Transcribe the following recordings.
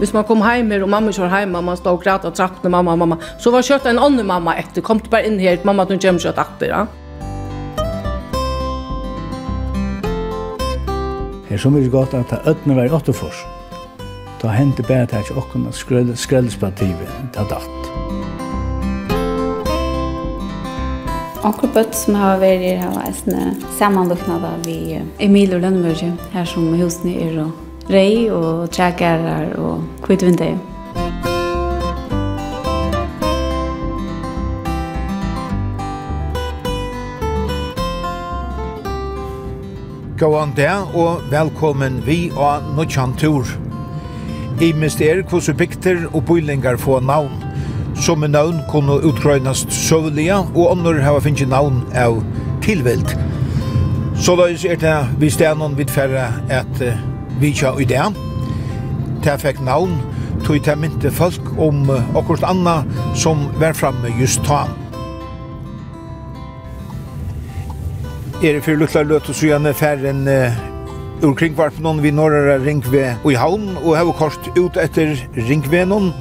Hvis man kom hjem og mamma kjør var hjemme, man stod og græt og trakk mamma og mamma, så var kjøtt en annen mamma etter. Kom til bare inn her, mamma, du kommer kjøtt etter, ja. Det er så mye godt at det ødene var i Åttefors. Da hendte bare at jeg ikke åkken skrøllespativet til datt. Akkur Bøtt som har vært her var en da vi Emil og Lønneberg, her som husene er og rei og trægærar og kvittvindeie. Gåan der, og velkommen vi og Nutsjan Tur. I mister hvordan bygter og bøylingar få navn. Som en navn kunne utgrøynast søvliga, og andre hava finnje navn av tilvilt. Så da er det vi stedet vidt færre at vitja i det. Det fikk navn tog det mynte folk om akkurat anna som var framme just ta. Er det fyrir lukla løte så gjerne færren ur kringvarpen vi norra ringve i havn og hevur kort ut etter ringvenon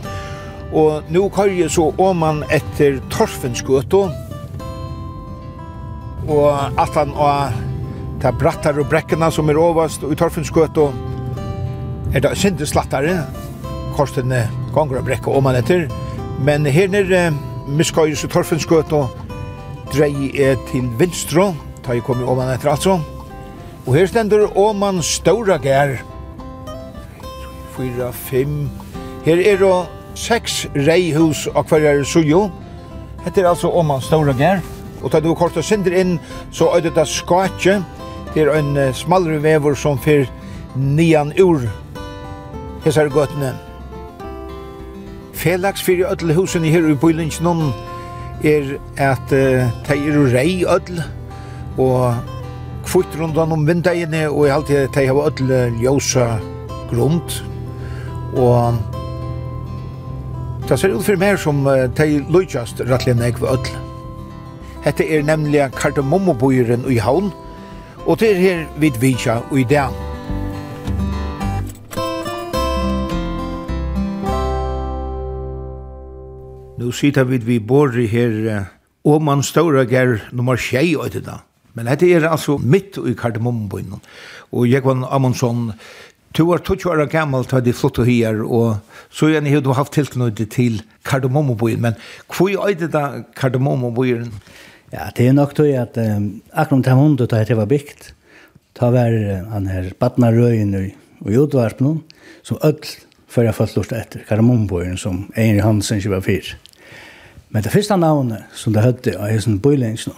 og nu jeg så åman etter Torfenskøto og at han og ta brattar og brekkene som er overst i Torfenskøto er det sinte slattare, korstene gonger og brekka om etter, men her nere miskøyes og torfenskøt og drei er til vinstro, ta jeg kom i man etter altså, og her stender oman man ståra gær, 4, 5, her er det seks reihus og hverjar sujo, Hette er altså oman man ståra gær, og tar du kort og sender inn, så er det da skatje, det er en smalre vever som fyr nian ur hesar gøtene. Felags fyrir öll husen her i Bøylingsnån er at uh, de er rei öll og kvitt rundan om vindegene og i halvtid de har öll ljósa grund og det ser ut fyrir mer som uh, de løytjast rattelig nek ved öll. Hette er nemlig kardemommobøyren i havn og det er her vid vidja og i dag. Nu sitter vi vi bor her og man stora ger nummer 6 og det da. Men dette er altså midt i kardemommebyen. Og jeg var Amundsen, du var 20 år gammel da de flyttet her, og så igjen har du haft tilknyttet til kardemommebyen. Men hvor er det da kardemommebyen? Ja, det er nok til at um, akkurat til hundet da det var bygd, da var uh, han her badnarøyen og og jordvarpen, som ødel før jeg fått lort etter, kardemommebyen som Einar Hansen 24. Men det første navnet som det høyde av hessen bøylengsene,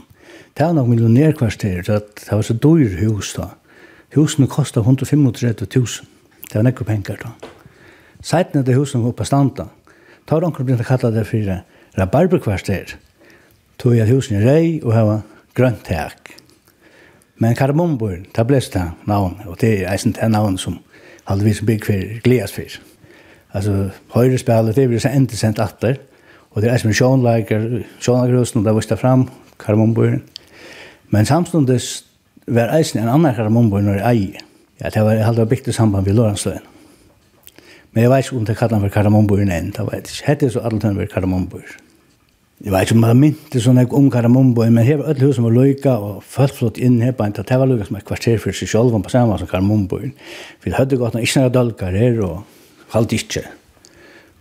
det var nok millionærkvarter, det var så dyr hus da. Husene kostet 135 000. Det var nekker penger da. Seiten av det husene oppe standa. da har onker begynt å kalla det for rabarberkvarter. Tog jeg husene rei og hava grønt tak. Men Karamombor, det ble det navn, og det er eisen det navn som halvvis bygg for gledes for. Altså, høyre spillet, det blir så endelig sendt atter. Og det er som sjånleikar, sjånleikarhusen, og det viste fram karmonbøyren. Men samstundes var eisen en annan karmonbøyren når jeg eier. Ja, det var aldri bygd i samband med Lorentsløyen. Men jeg vet ikke om det kallet han for karmonbøyren enn, det vet ikke. Hette så alle tøyne var karmonbøyren. Jeg vet ikke om man mynte sånn jeg om karmonbøyren, men her var alle husene var løyka, og følt flott inn her på en det var løyka som et kvarter for seg selv, på samme som karmonbøyren. Vi hadde gått noen ikke noen dalkar her, og halvt ikke.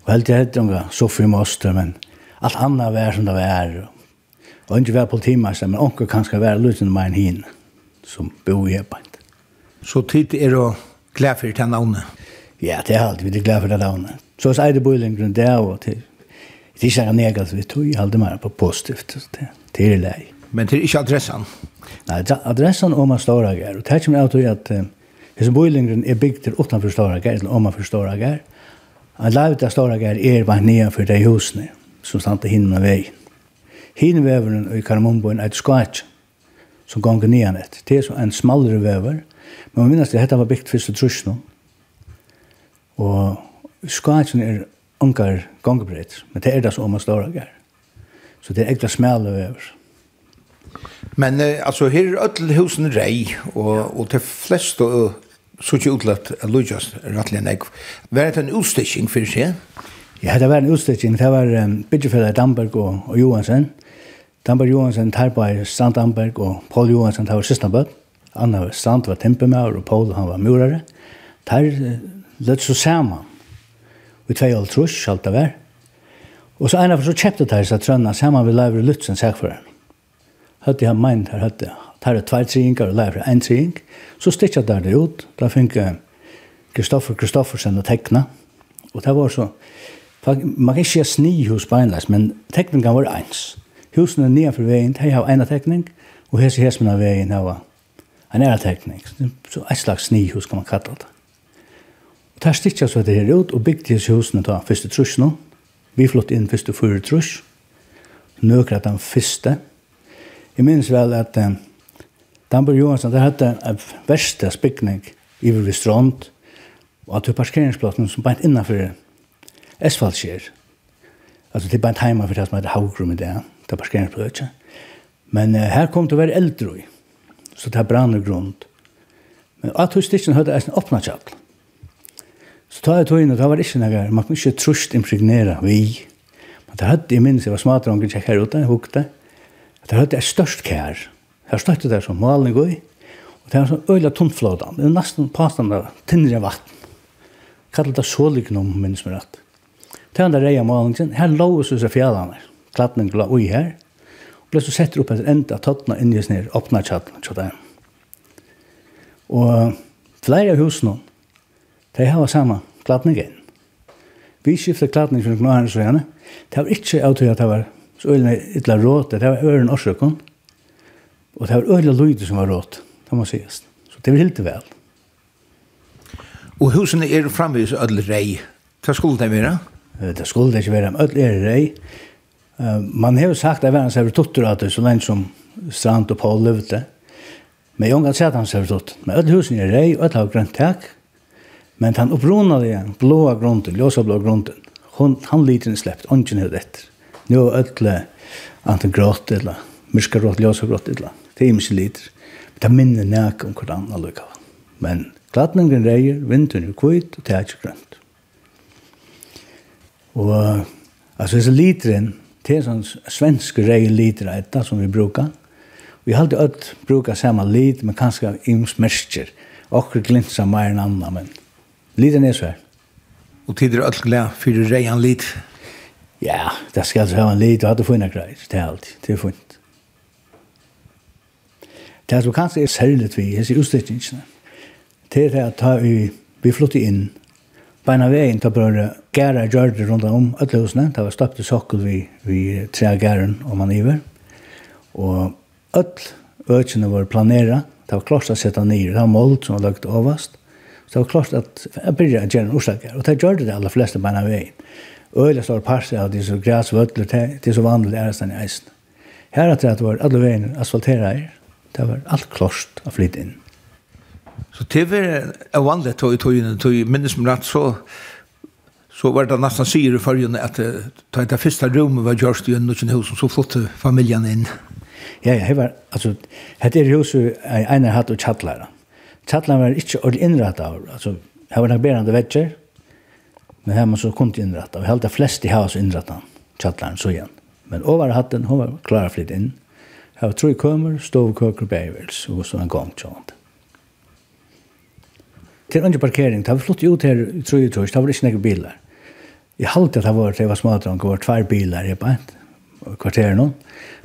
Og helt jeg hette unga, Sofie Moster, men alt anna vær som det var. Og ikke vær politimeister, men onker kan skal være luten med enn hin, som bor i Ebeint. Så tid er du glad for det navnet? Ja, det er alt, vi er glad for det navnet. Så er det bøylingren det og til. Det er ikke noe negativt, vi tog aldri mer på positivt, det er lei. Men det er ikke adressan? Nei, adressan om man står her, og det er ikke mer av at Hesen bøylingren er bygd til utanfor Storager, eller om man forstår En lavet av stora gär er bare nye för de husene som stod hinna av vägen. Hinna väveren i Karamumboen er ett skvatt som gånger nere ett. Det är en smallare vever, Men man minns det, dette var byggt først och trus nu. Och skvatten är ungar gångerbrett. Men det er det som om man stora. Så det är äkla smallare vever. Men eh, alltså här är öll husen rej och, och till og så ikke utløpt at Lujas rettelig enn jeg. Var det en utstikking for seg? Ja, det var en utstikking. Det var um, byggefellet Damberg og, og Johansen. Damberg Johansen tar på Strand Damberg og Paul Johansen tar på Sistnabød. Anna Strand var tempemauer og Paul han var murare. Tar uh, løtt så sammen. Vi tvei og trus, alt det var. Og så en av oss så kjøpte tar seg trønna sammen vi Leivre Lutzen, sagføreren. Høtte jeg meint her, høtte tar det tvær tringar og lærer en tring, så stikker der det ut, da fikk Kristoffer Kristoffersen å tekna, og det var så, man kan ikke si snihus beinleis, men tekningen var eins. Husene nedenfor veien, de har ena tekning, og hese hesmen av veien har en æra tekning. Så et slags snihus kan man kalla det. Og der stikker så det her ut, og bygde hese husene da første trus nå. Vi flott inn første fyrir trus, nøkret den første. Jeg minns vel at um, Damber Johansson, det hadde en verste spikning i vi strand, og at du parkeringsplassen som beint innanfor Esfaldskjer. Altså, det er beint heima for det som heter Haugrum i det, det er parkeringsplassen. Men uh, her kom det å være eldre så det er brann og grunn. Men at hos stikken hadde eisen åpna tjall. Så tar jeg tog inn, og det var ikke noe, man kunne ikke trusht impregnere vi. Men det hadde, jeg minns, jeg var smadrangen, jeg kjekk her ute, jeg hukte. Det hadde jeg størst kjær. Her støtte det som maling går, og det er sånn øyla tunnflådan, det er nesten påstand av tinnere vatten. Kallet det sålignom, minns meg rett. Det er den reia malingen, her lå oss hos fjallene, klatten la ui her, og ble så setter opp etter enda tøttene inni oss ned, åpna tjattene, tjattene. Og flere av husene, de har samme klatningen. Vi skiftet klatning noen knarren så gjerne. Det var ikke av til at det var så øyla ytla råte, det var øyla årsøkken. Og det var øyla lydet som var råd, det må sies. Så det var helt vel. Og husene er framvis ødel rei. Hva skulle det være? Det skulle det ikke være, men ødel er rei. Man har jo sagt at verden ser tuttur at det så lenge som Strand og Paul levde. Men jeg har ikke sett han ser tuttur. Men ødel husene er rei, ødel har grønt tak. Men han oppronade igjen, blåa grunden, ljósa blåa grunden. Hon, han liten släppt, ongen hade etter. Nu er ödel anten grått eller myrska rått, ljósa rått, illa. Det er mykje liter. Det er minne nek om hvordan alle lukka. Men glatningen reier, vinteren er kvitt, og det er ikke grønt. Og, altså, disse literen, det er sånn svensk reier liter av etta som vi brukar. Vi har alltid ødt brukar samme lit, men kanskje ims mersker. Okker glinsa meir enn annan, men literen er svær. Og tider er ødt fyrir reier lit. Ja, det skal altså ha en lit, og hadde funnet greit, det er alltid, det er funnet. Det som kanskje er særlig vi, jeg sier utstyrkingene, det er at ta vi, vi flyttet inn, beina veien til bare gæra gjør det rundt om ødelhusene, det var støpt i sokkel vi, vi tre gæren og man iver, og ødel økene var planera, det var klart å sette ned, det var målt som var lagt overast, så det var klart at jeg begynte å gjøre en orsaker, og det gjør det aller fleste beina veien. Øyla står parse av disse græsvøtler, det er så vanlig ærestand i eisen. Her er det at det var alle veien asfalterer, Det var alt klost å flytte inn. Så det var en vanlig tog i togene, tog i minnes med rett, så, så var det nesten sier i følgende at det, det første rommet var gjørst i en nøkken hus, så flyttet familien inn. Ja, ja, det var, altså, det er huset jeg egnet hatt og tjattlere. Tjattlere var ikke ordentlig innrettet av, altså, det var nok berende vetcher, men her man så kom til innrettet, og helt det flest i hus innrettet tjattleren så igjen. Men over hatten, hun var klar å flytte inn, har tre kømer, stovkøker, bævels, og så en gang tjant. Til andre parkering, det var flott ut her, tror jeg, tror jeg, det var ikke noen biler. Jeg halte at det var, det var smadrong, det var tvær biler i bænt, i kvarteret nå.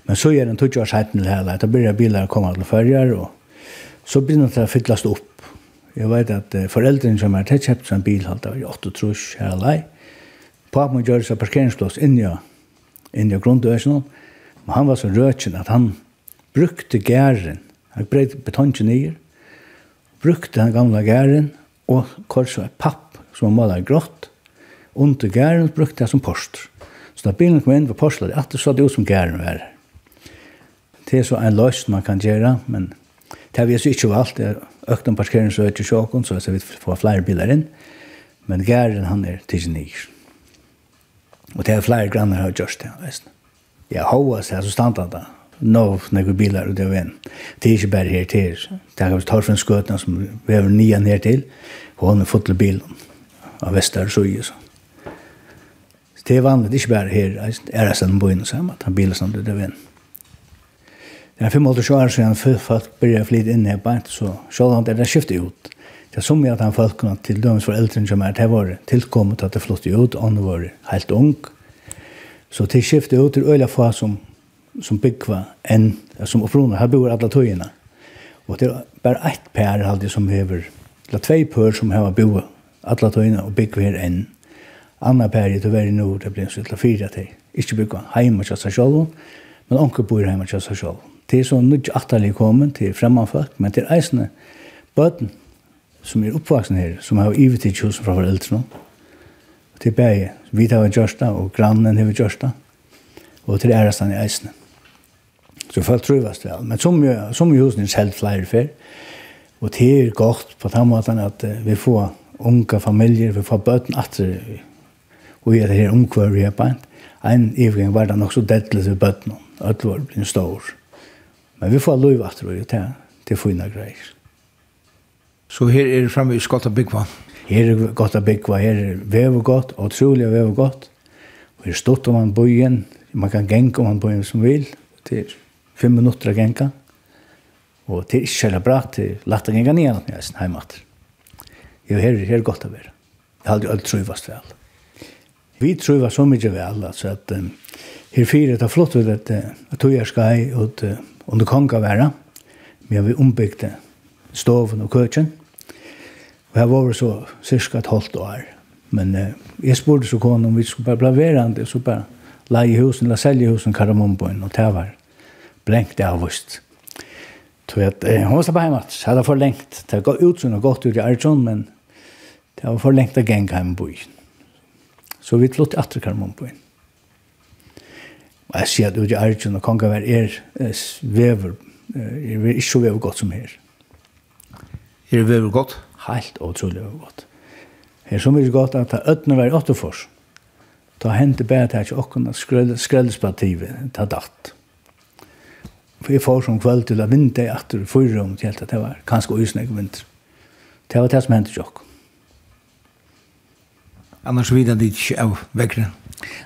Men så er det en tuttjårs heiten til hele, da blir biler komme til førjer, og så begynner det å fyllast opp. Jeg vet at uh, foreldrene som har tett kjøpt seg en bil, halte var i 8 trus her alai. Papen gjør seg parkeringsplass inni og inni og grunnløsene, men han var så røtjen at han brukte gæren, han breit betongen nyer, brukte den gamla gæren, og kors og papp som han maler grått, under gæren brukte jeg som poster. Så da bilen kom inn på postlet, at det så det ut som gæren var. Det er så en løs man kan gjøre, men det har vi så ikke valgt. det er økt en parkering så ikke sjåken, så vi får flere biler inn. Men gæren han er til sin nyer. Og det er flere grannar har gjort det. Jeg har hva seg, så standard da nå när bilar og det vem. Det er ju bara her til. Det er vi tar från skötna som väver nya til. Og han har fått til bilen av Vestar så ju så. Det er vanligt, det är bara här. Är det sånn bojen så at han biler som det vem. Det er fem år sedan så han folk började flytta in här bara så selv om det er skiftet ut. Det er som mye at han folk til dømes for eldre som er det var tilkommet at det flyttet ut og han var helt ung. Så til skiftet ut till øyla få som som byggva enn som opprona. Her bor alla tøyina. Og det er bare eitt pær halde som hever, eller tvei pør som hever bo alla tøyina og byggva her enn. Anna pær i tøyver i nord, det blir så til fyra til. Ikke byggva heima kja seg sjolv, men onke bor heima kja seg sjolv. Det er så nudj atterlig komin til fremmanfakt, men til eisne bøten som er oppvaksen her, som har ivetid kjolsen fra foreldre nå. Til bæge, vi tar vi og grannen har vi og til ærestan i eisne. Så folk trivast vel. Men som, som i husen er selv flere før. Og det er godt på den måten at vi får unge familier, vi får bøten atter. Og er det her omkvar vi er på en. En ivgang var det nok så dettelig til bøten. Alt var blitt stor. Men vi får lov at og er til fina greier. Så her er det framme i Skotta Byggva? Her er Skotta Byggva, her er vev godt, utrolig vev godt. Og her er stått om man bøyen, man kan genka om man bøyen som vil. Det er fem minutter å genka. Og det er ikke kjærlig bra til lagt å genka nye når jeg er heimat. Jo, her, her er godt å være. Jeg har aldri trøyvast vel. Vi trøyvast så mye vel, altså at um, her fire det er flott ut at uh, tog jeg skal ut under konga være. Men vi ombygde stoven og køkken. Og her var det så cirka et halvt år. Men uh, jeg spurte så kone om vi skulle bare bli verande, så bare leie husen, la selge husen, karamomboen, og det var brengt av vust. Så at eh, hun var på hjemme, så hadde for lengt. Det var ut som gått ut i Arjun, men det var for lengt å gjenge hjemme på byen. Så vi flott etter Karmon på byen. Og jeg sier at ut i Arjun og kongen var er, vever, er vi ikke så vever godt som her. Er det vever godt? Helt utrolig vever godt. Her som er godt at det øtner var i Åttefors. Da hendte bare til at åkken skrøldespativet, ta datt. For jeg får som kveld til å vinde i atter i fyrre om til at det var kanskje øysnegg vinter. Det var det som hendte sjokk. Annars vidar det ikke av vekkene?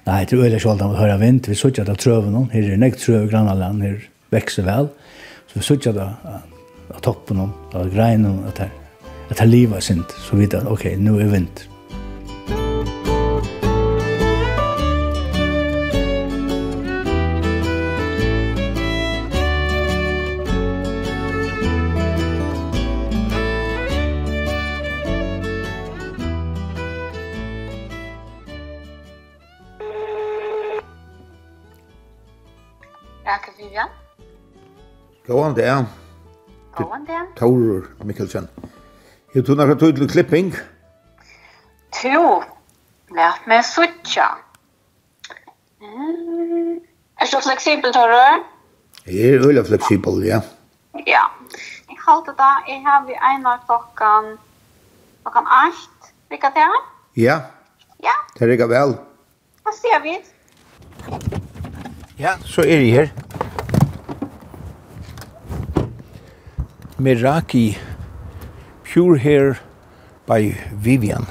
Nei, det er øyla sjålt av å høre vind. Vi sutja det av trøven nå. Her er nekt trøve i grannaland. Her vekser vel. Så vi sutja det av toppen nå, av greinen, at det er livet sint. Så vidar, ok, nå er vinter. Gåan dag. Gåan dag. Torur Mikkelsen. Jeg tog nekka tog til klipping. Jo, Lært meg suttja. Mm. Er du fleksibel, Torur? Jeg er øyla fleksibel, ja. Ja. Jeg halte da, jeg har vi en av klokkan, klokkan 8, lykke til her? Ja. Ja. Det er ikke vel. Hva ser vi? Ja, så er jeg her. Meraki Pure Hair by Vivian.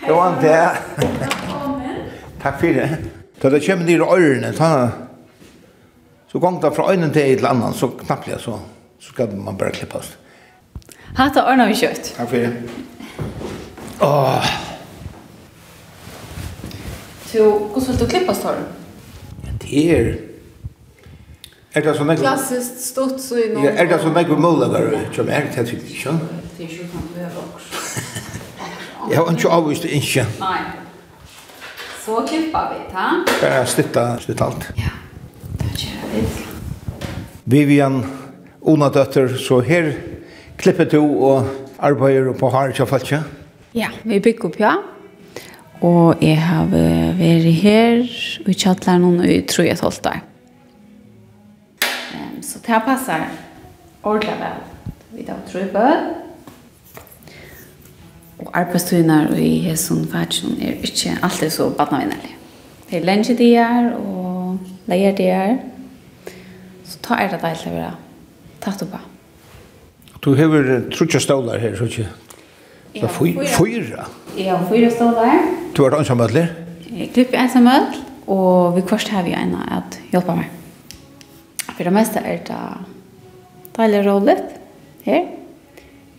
Hei. Johan, det er. Takk for det. Da det kommer nere ørene, ta, så gong det fra øynene til et eller annet, så knappt jeg så, så skal man bare klippe oss. Hatta ørene vi kjøtt. Takk for det. Åh. Så, hvordan vil du klippes, Torren? Det er... Er det sånn Klassiskt stort så i noen... Ja, er det sånn ekve målager som er til typ ikke? Det er ikke sånn det er også. Jeg har ikke avvist det ikke. Nei. Så klipper vi, ta. Bare slitta, slitta alt. Ja, det gjør vi. Vivian, Ona døtter, så her klipper du og arbeider på her, Harald Kjafaltje? Ja, vi bygger opp, ja. Og jeg har vært her i Kjattlæren og i Trojet Holtar. Det här passar ordentligt väl. Vi tar tre bön. Og arbeidstøyner i hesson fatsjon er ikke alltid så badnavinnelig. Det er lenge de er, og leier de er. Så ta er det deilig å være tatt oppa. Du hever trutja stålar her, så ikke? Ja, fyra. Ja, fyra stålar. Du har ansamöldler? Jeg klipper ansam og vi kvarst har vi en at hjelpa meg för det mesta är det deilig roligt her.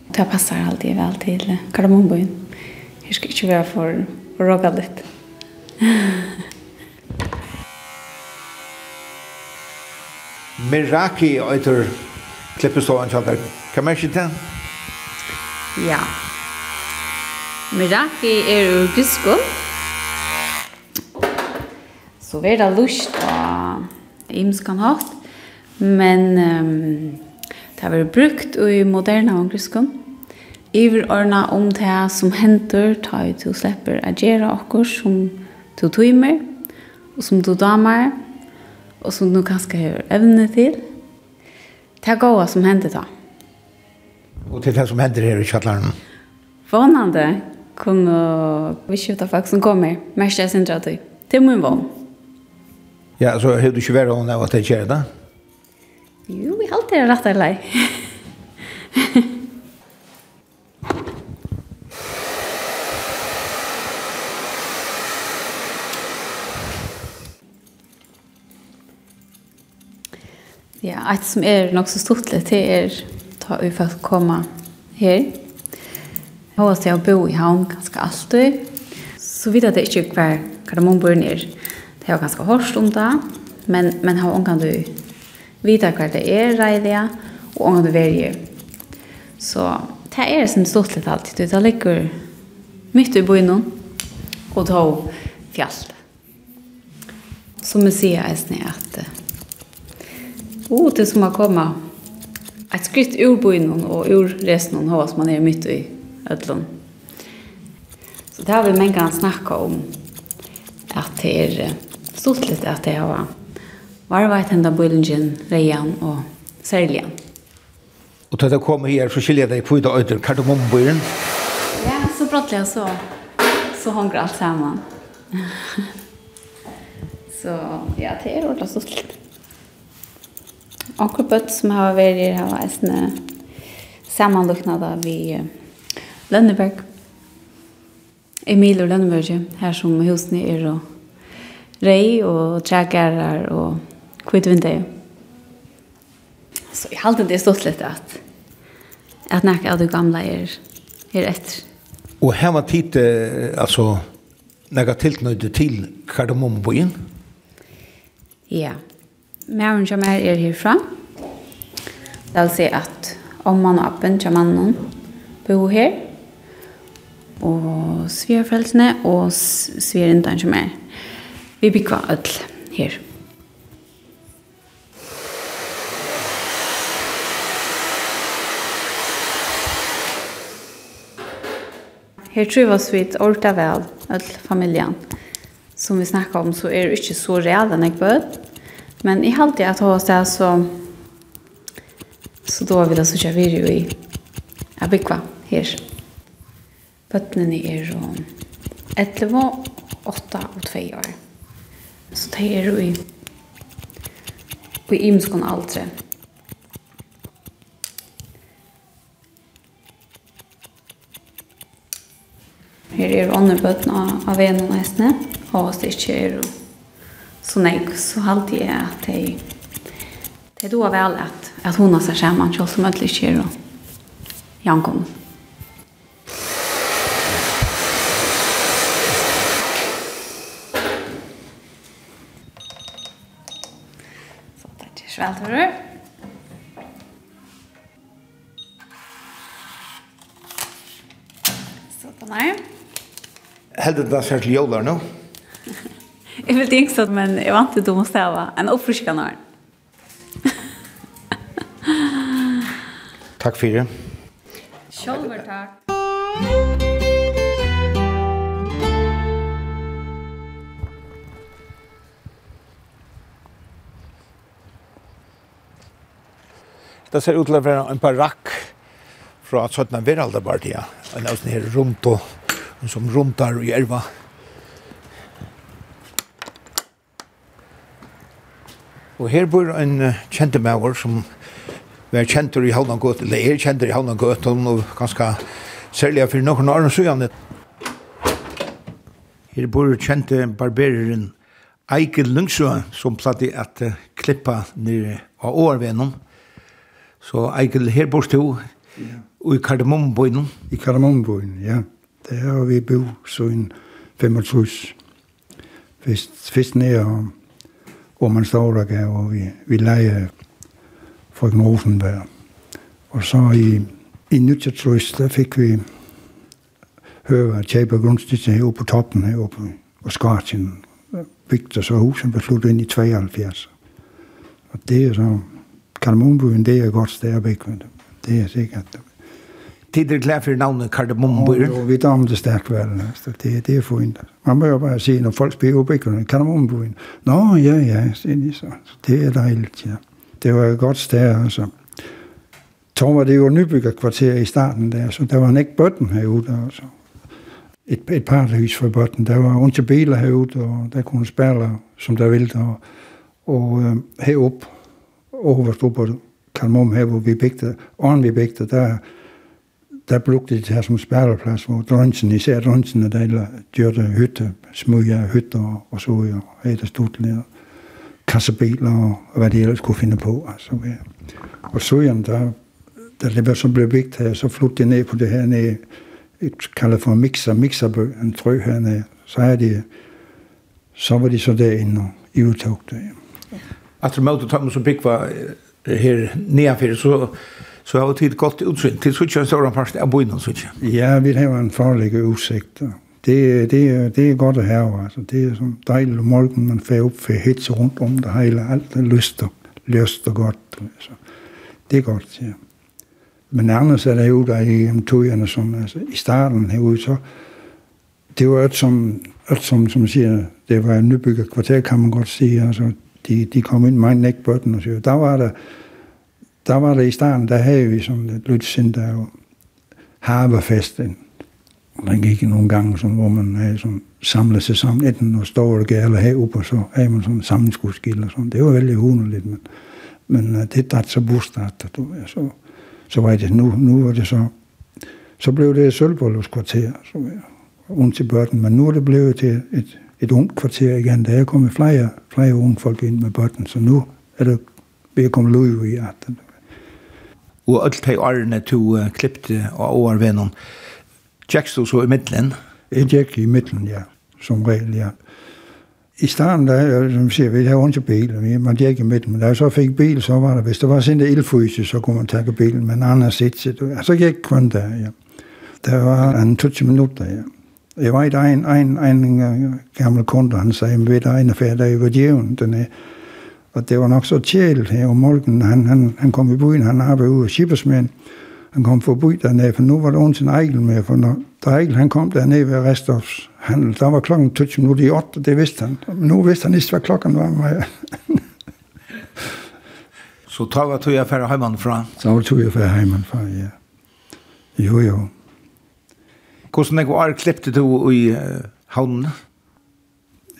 Det passar alltid väl till kardemombyn. Her skal ikke være for, for råka litt. Meraki etter klippestående kjallar. Kan man ikke det? Ja. Meraki er ur griskon. Så vi er da lust og imskan hatt. Men um, det har vært brukt i moderne Iver ordna om det som henter, ta ut til å slippe å gjøre akkur som du tøymer, og som du damer, og som du kanskje har evne til. Det er gode som henter da. Og til det som henter her i kjallaren? Vånande kunne vi skjuta folk som kommer, mest jeg synes at det er min vån. Ja, så har du ikke vært av at det skjer det? Ja. Jo, vi har alltid rett eller lei. Ja, et som er nok så stort litt det er ta vi å komme her. Jeg har jeg bo i havn ganske alltid. Så vidt at det ikke er hver kardemonborgen er. Det er ganske hårst om det, men, men har omgang du vita hva det er reidige, og om det verger. Så det er som stort litt alltid. Det ligger midt i byen, og det har fjallet. Som vi sier eisne at uh, det som har kommet et skritt ur byen og ur resten av hva som man er midt i ødlån. Så det har vi mange ganger snakket om at det er stort litt at det har vært varvait enda bøylingen, reian og særlian. Og til det kom her, så skiljer deg på i dag øyder kardemombøyren. Ja, så brattelig så, så hongra alt sammen. så ja, det er ordentlig så slitt. Anker bøtt som har vært i vært var eisne samanluknada vi Lønneberg. Emil og Lønneberg, her som husene er og rei og trækærer og kvitt vindeie. Så jeg halte det stått litt at at nekka av det gamla er, er etter. Og her var tid, altså, nekka tilknøyde til kardemommebyen? Ja. Mæren som er er herfra. Det vil si at omman og appen til mannen bo her. Og svigerforeldrene og svigerindan som er. Vi bygger ødel her. Ja. her trivas vi et orta vel, all familjen. Som vi snakkar om, så er det ikke så real enn jeg bød. Men i halte at hos det, så, så da vil jeg så kjøre videre i Abikva her. Bøttene er om 11, 8 og 2 år. Så det er jo i, i imskon aldre. Her er andre bøtten av, av en og nesten, og hvis det ikke er så nek, så halte jeg at det det er da vel at, at hun har seg sammen, så som ødelig ikke er jankommen. Så det er ikke svært, hører du? Heldig det danser til jøler nå? Jeg vil tenke sånn, men jeg vant til å stave En oppfriskende år. Takk for det. Sjølver takk. Det ser ut til å være en barakk fra 17. veraldabartia. En av sånne her rundt og som rundar i erva. Og her bor en uh, kjente kjentemauer som var kjentur i Havnangøt, eller er kjentur i Havnangøt, og ganske særlig for noen år og siden. Her bor kjente barbereren Eikel Lungsø, som platt i at uh, klippa nere av årvenom. Så Eikel, her bor du, og i Kardemombøyden. I Kardemombøyden, ja. Det har vi bo så en 25. Fest, fest ned, og, og man står der, gav, og vi, vi leger frøken Rosenberg. Og så i, i Nytjatrøs, der fik vi høre Tjaber Grundstidsen her på toppen heroppe, og Skartjen bygde så husen blev sluttet ind i 72. Og det er så, Kalmonbyen, det er godt stærvæk, det er sikkert. Tid er glad for navnet kardemommebøyer. Jo, vi tar om det sterkt vel. Det, det er fint. Man må jo bare si, når folk spiller opp ikke, kardemommebøyer. Nå, ja, ja, det er dejligt, ja. Det var et godt sted, altså. Tom var det jo nybyggerkvarter i starten der, så der var en ikke bøtten herude, altså. Et, et paradis for bøtten. Der var ondt til biler herude, og der kunne spille, som der ville, og, og øh, heroppe, over stod på Karl her, hvor vi bygde, åren vi bygde, der der brukte de det her som spærreplads, hvor drønsen, især drønsen, der der gjorde hytte, smøger hytter og, og så, og et af studleder, kassebiler og, og hvad de ellers kunne finde på. Altså, ja. Og så, ja, der, der det var, så blev vigtigt her, så flyttede de ned på det her ned, et kaldet for mixer, mixerbø, en trø her ned, Så er de, så var de så derinde og i udtog det. Ja. At du mødte Thomas og var her nedanfor, så så har tid gått utsyn. til så en stor part av byen så Ja, vi har en farlig utsikt. Det det det er godt å have, altså det er sånn deilig morgen man får opp for hits rundt om det hele alt er lyst og lyst og godt. Altså. Det er godt, ja. Men annars er det jo der i um, togerne, som altså, i starten herude, så det var alt som, alt som, som siger, det var en nybygget kvarter, kan man godt sige, altså de, de kom ind, en nækbøtten og så. der var der da var det i starten, der havde vi sådan et lytcenter og Harvefesten. Man gik nogle gange, sådan, hvor man havde sådan, samlet sig sammen, enten og stå og gav eller og så havde man sådan en sammenskudskild og sådan. Det var veldig hunderligt, men, men det er så bostad, du, ja, så, så var det, nu, nu var det så, så blev det et sølvbolleskvarter, så ja, rundt til børten, men nu er det blevet til et, et ungt kvarter igen, der er kommet flere, flere unge folk ind med børten, så nu er det ved at komme liv i at og alt de årene to uh, klippte og overvennom. Tjekst du så i midtelen? Jeg tjekk i midtelen, ja. Som regel, ja. I starten, der, som sier, vi har ikke bil, man tjekk i midtelen. Men da jeg så fikk bil, så var det, hvis det var sin ildfryse, så kunne man takke bilen, men annars ikke. Så gikk kun der, ja. Det var en 20 minutter, ja. Jeg var et en, en, en, en gammel kunde, han sagde, vi er en affær, der er jo djævn, den er, Og det var nok så tjæl her om morgenen. Han, han, han kom i byen, han arbejdede ude af Schippersmænd. Han kom for byen dernede, for nu var der ondt en Ejl med. For når, da Ejl han kom dernede ved Restorffs handel, der var klokken 20 minutter i 8, det vidste han. Men nu vidste han ikke, hvad klokken var. Med. så tog jeg tog jeg færre heimann fra? Så tog jeg færre heimann fra, ja. Jo, jo. Hvordan er det klippte du i uh, havnen?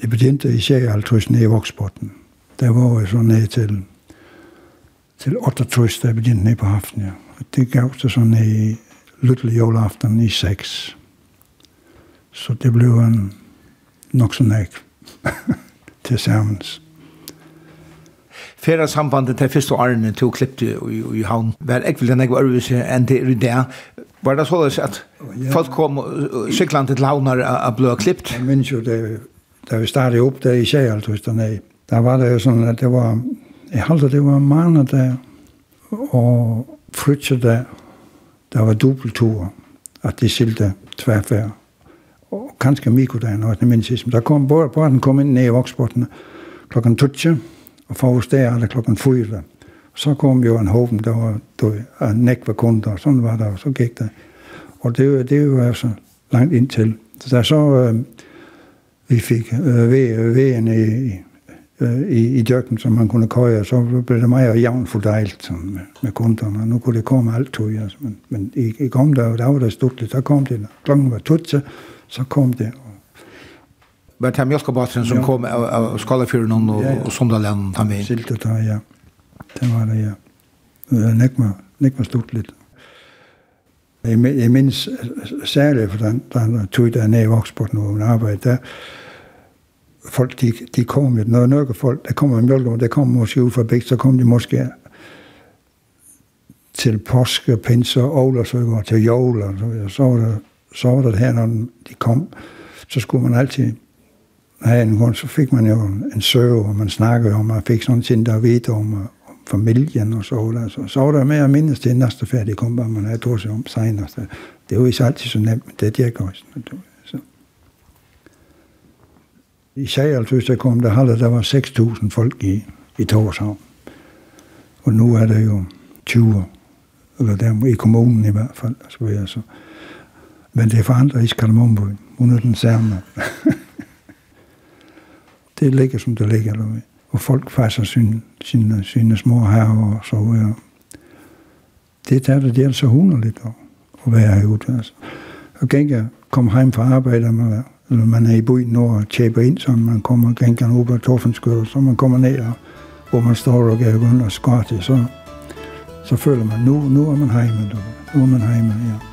Jeg begyndte i 56 nede i Voksbotten. Det var jo så ned til, til 68, da jeg begyndte ned på haften, ja. Det gav det så ned i lyttelig juleaften i 6. Så det blev en nok så næg til samens. Færa sambandet til første årene til å klippe i, i havn, var ikke vel en enn øvelse enn det er i det. Var det således at folk kom syklande til havner og ble klippt? Jeg minns jo det, da vi startet opp det i Kjell, da jeg Da var det jo sånn at det var, jeg halte det var mandag og frutsedag, det var dobbeltur, at de skilte tværfærd. Og kanskje mikrodagen, og etter min siste. Da kom båten kom inn ned i Voksbotten klokken 12, og forrest der alle klokken 4. Så kom jo en hoven, der var en nekve kunder, og sånn var det, og så gikk det. Og det, det var så langt inntil. Så da så øh, vi fikk øh, ved, ved i, i i, i døkken som man kunne køje, så blev det meget jævnt fordelt sådan, med, med kunderne. Nu kunne det komme alt tog, altså, men, men i, i kom der, og der var det stort, så kom det, når klokken var tutse, så kom det. Og... Var det mjölkabatren som ja. kom av, av Skalafjøren og, ja, ja. og Sondalanden? Ja, og ta, ja. Det var det, ja. Det var, nekma stort litt. Jeg, jeg minns særlig, for den, den tog der ned i Voksbort nu, hun arbejdede der, folk, de, de kom jo, når noen folk, det kommer i Mjølgaard, det kommer måske ud fra Bæk, så kom de måske til påske, pinser, ålersøger, til jord, og så videre. Så var det, så var det her, når de kom, så skulle man altid have en hund, så fik man jo en søv, og man snakkede om, man fik sådan ting, der ved om, om familien og så der. Så, så var der mere og mindst det næste færdige kom, bare man havde tog sig om senere. Det er jo ikke altid så nemt, men det er det, jeg gør. I 96 der kom der halde, der var 6.000 folk i, i Torshavn. Og nu er det jo 20, eller der i kommunen i hvert fald, så vil jeg så. Men det forandrer ikke Kalmumbøen. Hun er den samme. det ligger som det ligger, du hvad? og folk fasser sine, sine, sine små herrer og så videre. Det der, det er så hunderligt at være herude. Altså. Og gik kom hjem fra arbejde med Når man er i byen og tjeper ind, så man kommer gennem op ad Torfenskøl, så man kommer ned, og, hvor man står og gør under skottet, så, så føler man, nu, nu er man hjemme, nu, nu er man hjemme, ja.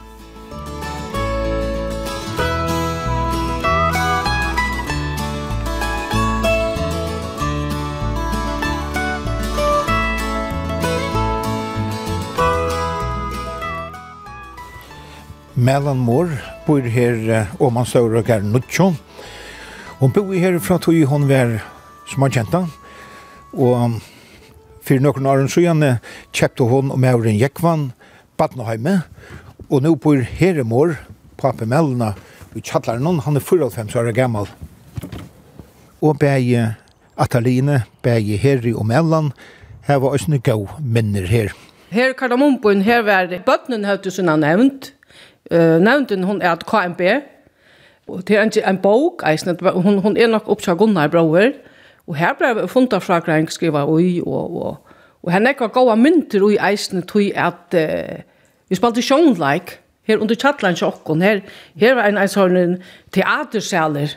Mellan mor bor her om man står og er nødtjå. Hun bor her fra tog hun var som han kjente. Og for noen år siden kjøpte hun og Mauren Jekvann Badnaheime. Og nå bor her mor, pape Melna, og kjattler noen, han er 45 år gammel. Og bæg Ataline, bæg Herri og Mellan, her var også noen gode minner her. Her Kardamompun, her var bøttenen høyt du som han nevnt uh, nämnden hun er at KMB. og det er inte en bok, eisen, hun, hun er nok upptja Gunnar Brauer. Och här funnet fra frågring skriva ui, og, og, og henne kan goa mynter i eisen tog at uh, vi spalte sjånleik, like her under chatlan sjokkon her her var en sån teatersaler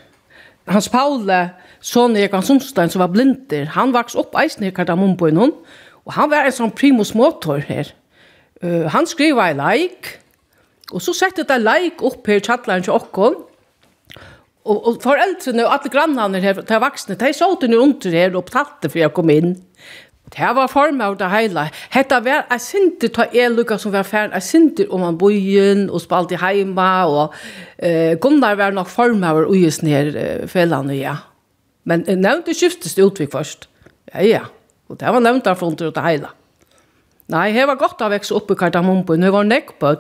Hans Paule, sånn i Ekan Sundstein, som var blinder, han vaks opp eisen i Kardamumbo i noen, og han var en sånn primus motor her. Uh, han skriva i like, Og så sette det like opp her i kjattlaren til okken, og, og foreldrene og alle grannene her, de vaksne, de så det den under her og betalte for jeg kom inn. Det var form av det hele. Hette var en synder ta elukka som var ferdig, Jeg synte om han bojen og spalte hjemme, og uh, Gunnar var nok form av uisen her uh, fellene, ja. Men eh, nevnte skiftes det utvik først. Ja, ja. Og det var nevnt derfor under det hele. Nei, det var godt å vekse opp i Kardamombøen, det var nekk på.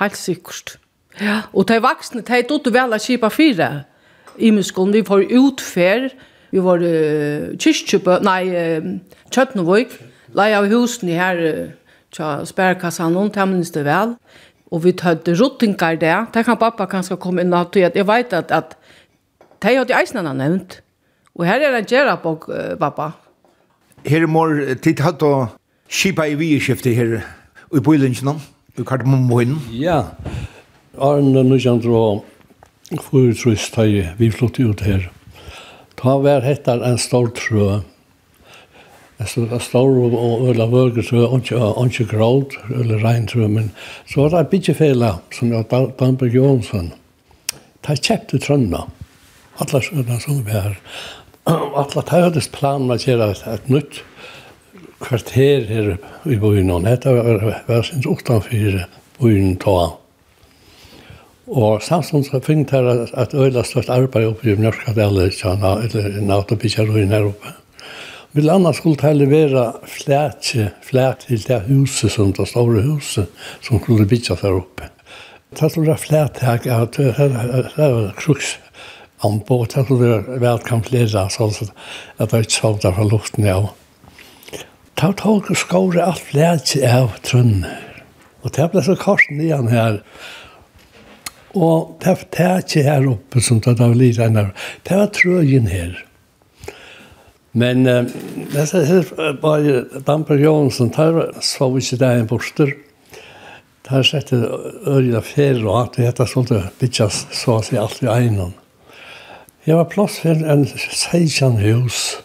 Helt sikkert. Ja. Og de voksne, de tog vel å kjipa fire i muskelen. Vi var utfer, vi var uh, kyrkjøpø, nei, uh, Kjøtnevøk, leie av husene her, uh, tja, spærkassan, noen temnes det vel. Og vi tødde rottingar der. Det kan pappa kanskje komme inn av at jeg vet at, at de hadde eisen han nevnt. Og her er en gjerra på uh, pappa. Her mor, tid hatt å kjipa i vi her i bøylingen. Du kallte meg moen? Ja. Arne Nusjandro og Furutrys tøy, vi flott ut her. Ta vær hettar en stor trø. En stor og øla vøger trø, og ikke gråd, eller regn trø, men så var det en bitjefela, som var Danberg Jonsson. Ta kjepte trønna. Alla trønna som vi er. Alla ta høydes planen å gjøre et nytt kvarter her i byen. og Dette var, var sin utenfor byen da. Og samtidig så fikk jeg at øyla størst arbeid oppe i Mjørskadelle, eller en autobitjaruin her oppe. Vil annars skulle det levere flætje, flæt til det huset som det store huset som skulle bytja der oppe. Det skulle være flættak, at det var kruks ombord, det skulle være velkamplera, så at det ikke så der fra luften av. Ja. Ta tog og skåre alt lærte av trønner. Og det ble så korsen igjen her. Og det var ikke her oppe som det var litt enn Det var trøyen her. Men eh, det er her bare Damper Jonsson, der så vi ikke det en borster. Der sette øyne fjerde og at det heter sånn det bytjas så å si alt i egnen. Jeg var plass for en seikjan hus